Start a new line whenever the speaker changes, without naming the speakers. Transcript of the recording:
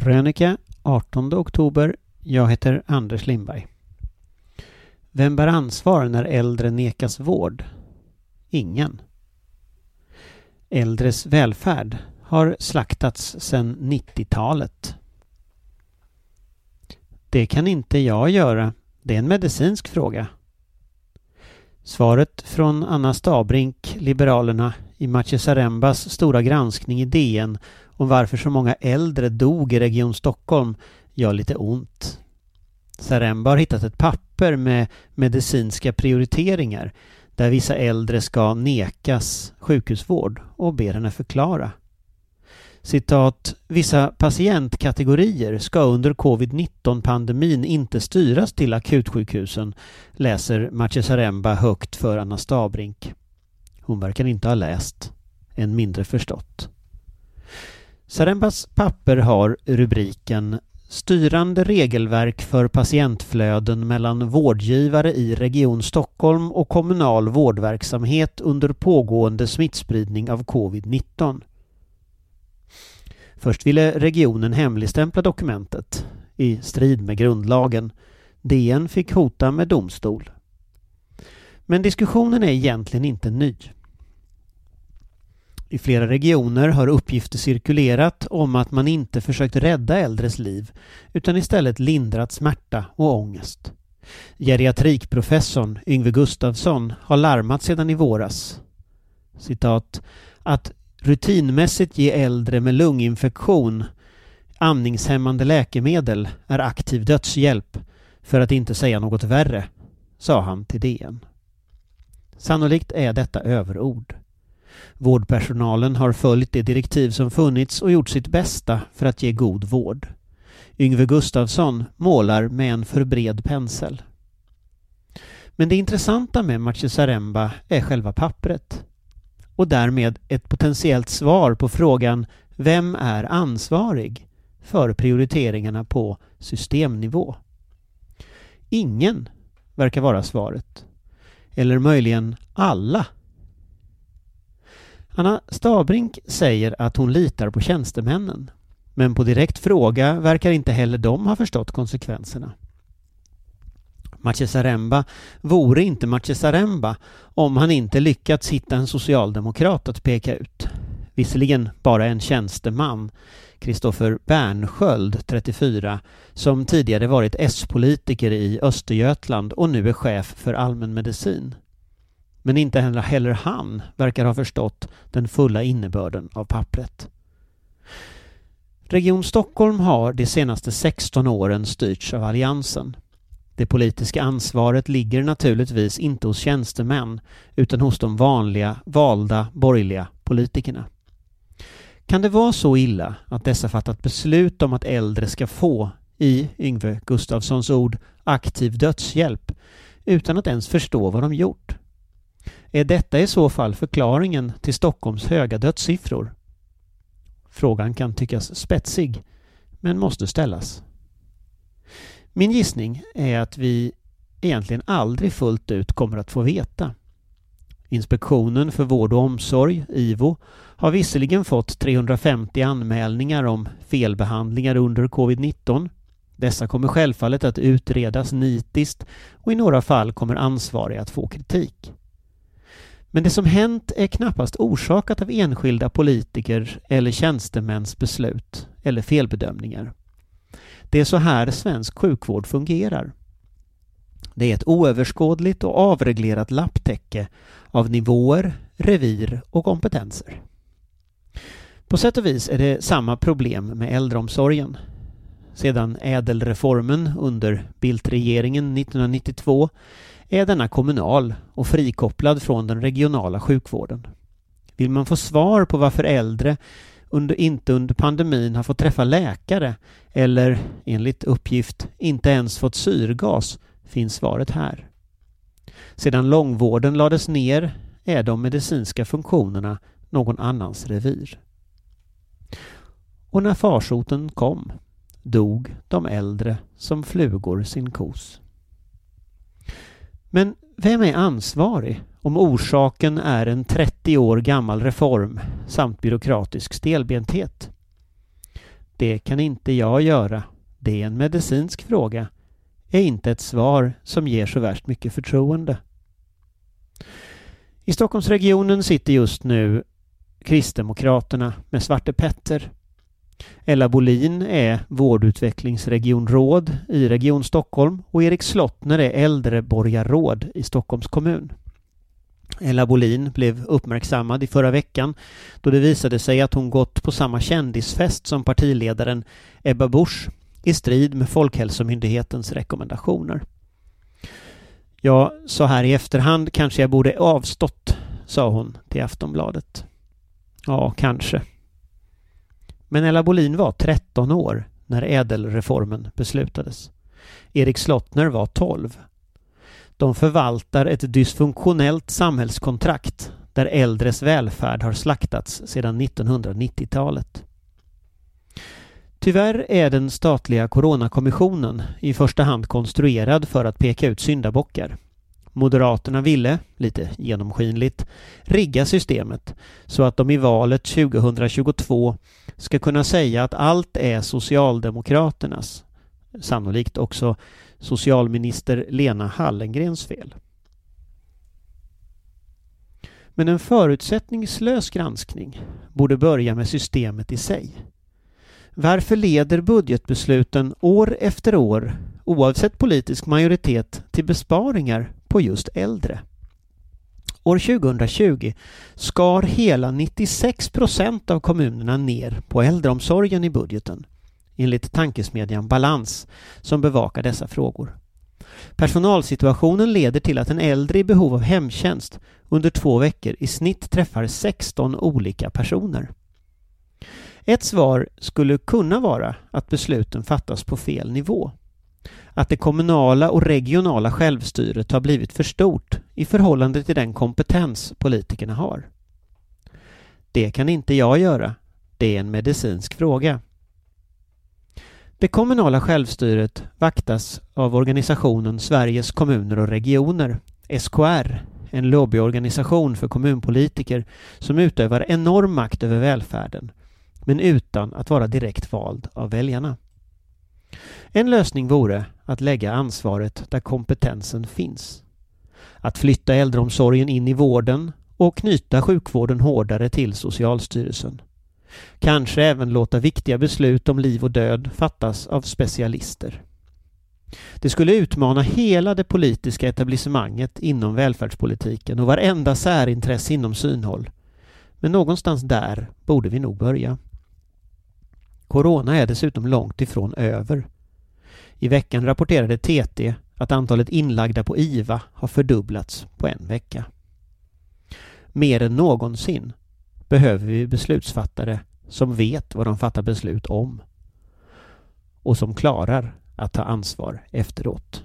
Krönika 18 oktober. Jag heter Anders Lindberg. Vem bär ansvar när äldre nekas vård? Ingen. Äldres välfärd har slaktats sedan 90-talet. Det kan inte jag göra. Det är en medicinsk fråga. Svaret från Anna Stabrink, Liberalerna, i Maciej Zarembas stora granskning i DN om varför så många äldre dog i Region Stockholm gör lite ont. Zaremba har hittat ett papper med medicinska prioriteringar där vissa äldre ska nekas sjukhusvård och ber henne förklara. Citat, vissa patientkategorier ska under covid-19-pandemin inte styras till akutsjukhusen, läser Maciej Zaremba högt för Anna Stabrink. Hon verkar inte ha läst, än mindre förstått. Sarembas papper har rubriken Styrande regelverk för patientflöden mellan vårdgivare i Region Stockholm och kommunal vårdverksamhet under pågående smittspridning av covid-19. Först ville regionen hemligstämpla dokumentet i strid med grundlagen. DN fick hota med domstol. Men diskussionen är egentligen inte ny. I flera regioner har uppgifter cirkulerat om att man inte försökt rädda äldres liv utan istället lindrat smärta och ångest. Geriatrikprofessorn Yngve Gustafsson har larmat sedan i våras. Citat. Att rutinmässigt ge äldre med lunginfektion andningshämmande läkemedel är aktiv dödshjälp för att inte säga något värre, sa han till DN. Sannolikt är detta överord. Vårdpersonalen har följt de direktiv som funnits och gjort sitt bästa för att ge god vård. Yngve Gustafsson målar med en för bred pensel. Men det intressanta med Maciej Zaremba är själva pappret. Och därmed ett potentiellt svar på frågan Vem är ansvarig för prioriteringarna på systemnivå? Ingen verkar vara svaret. Eller möjligen alla Anna Stabrink säger att hon litar på tjänstemännen. Men på direkt fråga verkar inte heller de ha förstått konsekvenserna. Machesaremba vore inte Machesaremba om han inte lyckats hitta en socialdemokrat att peka ut. Visserligen bara en tjänsteman, Kristoffer Bernsköld, 34, som tidigare varit S-politiker i Östergötland och nu är chef för allmänmedicin. Men inte heller han verkar ha förstått den fulla innebörden av pappret. Region Stockholm har de senaste 16 åren styrts av Alliansen. Det politiska ansvaret ligger naturligtvis inte hos tjänstemän utan hos de vanliga valda borgerliga politikerna. Kan det vara så illa att dessa fattat beslut om att äldre ska få, i Yngve Gustafssons ord, aktiv dödshjälp utan att ens förstå vad de gjort? Är detta i så fall förklaringen till Stockholms höga dödssiffror? Frågan kan tyckas spetsig, men måste ställas. Min gissning är att vi egentligen aldrig fullt ut kommer att få veta. Inspektionen för vård och omsorg, IVO, har visserligen fått 350 anmälningar om felbehandlingar under covid-19. Dessa kommer självfallet att utredas nitiskt och i några fall kommer ansvariga att få kritik. Men det som hänt är knappast orsakat av enskilda politiker eller tjänstemäns beslut eller felbedömningar. Det är så här svensk sjukvård fungerar. Det är ett oöverskådligt och avreglerat lapptäcke av nivåer, revir och kompetenser. På sätt och vis är det samma problem med äldreomsorgen. Sedan ädelreformen under Bildtregeringen 1992 är denna kommunal och frikopplad från den regionala sjukvården. Vill man få svar på varför äldre under, inte under pandemin har fått träffa läkare eller enligt uppgift inte ens fått syrgas finns svaret här. Sedan långvården lades ner är de medicinska funktionerna någon annans revir. Och när farsoten kom dog de äldre som flugor sin kos. Men vem är ansvarig om orsaken är en 30 år gammal reform samt byråkratisk stelbenthet? Det kan inte jag göra. Det är en medicinsk fråga. Är inte ett svar som ger så värst mycket förtroende. I Stockholmsregionen sitter just nu Kristdemokraterna med Svarte Petter. Ella Bolin är vårdutvecklingsregionråd i Region Stockholm och Erik Slottner är äldreborgarråd i Stockholms kommun. Ella Bolin blev uppmärksammad i förra veckan då det visade sig att hon gått på samma kändisfest som partiledaren Ebba Busch i strid med Folkhälsomyndighetens rekommendationer. Ja, så här i efterhand kanske jag borde avstått, sa hon till Aftonbladet. Ja, kanske. Men Ella Bolin var 13 år när ädelreformen beslutades. Erik Slottner var 12. De förvaltar ett dysfunktionellt samhällskontrakt där äldres välfärd har slaktats sedan 1990-talet. Tyvärr är den statliga Coronakommissionen i första hand konstruerad för att peka ut syndabockar. Moderaterna ville, lite genomskinligt, rigga systemet så att de i valet 2022 ska kunna säga att allt är Socialdemokraternas, sannolikt också socialminister Lena Hallengrens fel. Men en förutsättningslös granskning borde börja med systemet i sig. Varför leder budgetbesluten år efter år, oavsett politisk majoritet, till besparingar på just äldre? År 2020 skar hela 96 procent av kommunerna ner på äldreomsorgen i budgeten enligt tankesmedjan Balans som bevakar dessa frågor. Personalsituationen leder till att en äldre i behov av hemtjänst under två veckor i snitt träffar 16 olika personer. Ett svar skulle kunna vara att besluten fattas på fel nivå. Att det kommunala och regionala självstyret har blivit för stort i förhållande till den kompetens politikerna har. Det kan inte jag göra. Det är en medicinsk fråga. Det kommunala självstyret vaktas av organisationen Sveriges kommuner och regioner, SKR, en lobbyorganisation för kommunpolitiker som utövar enorm makt över välfärden, men utan att vara direkt vald av väljarna. En lösning vore att lägga ansvaret där kompetensen finns. Att flytta äldreomsorgen in i vården och knyta sjukvården hårdare till Socialstyrelsen. Kanske även låta viktiga beslut om liv och död fattas av specialister. Det skulle utmana hela det politiska etablissemanget inom välfärdspolitiken och varenda särintresse inom synhåll. Men någonstans där borde vi nog börja. Corona är dessutom långt ifrån över. I veckan rapporterade TT att antalet inlagda på IVA har fördubblats på en vecka. Mer än någonsin behöver vi beslutsfattare som vet vad de fattar beslut om och som klarar att ta ansvar efteråt.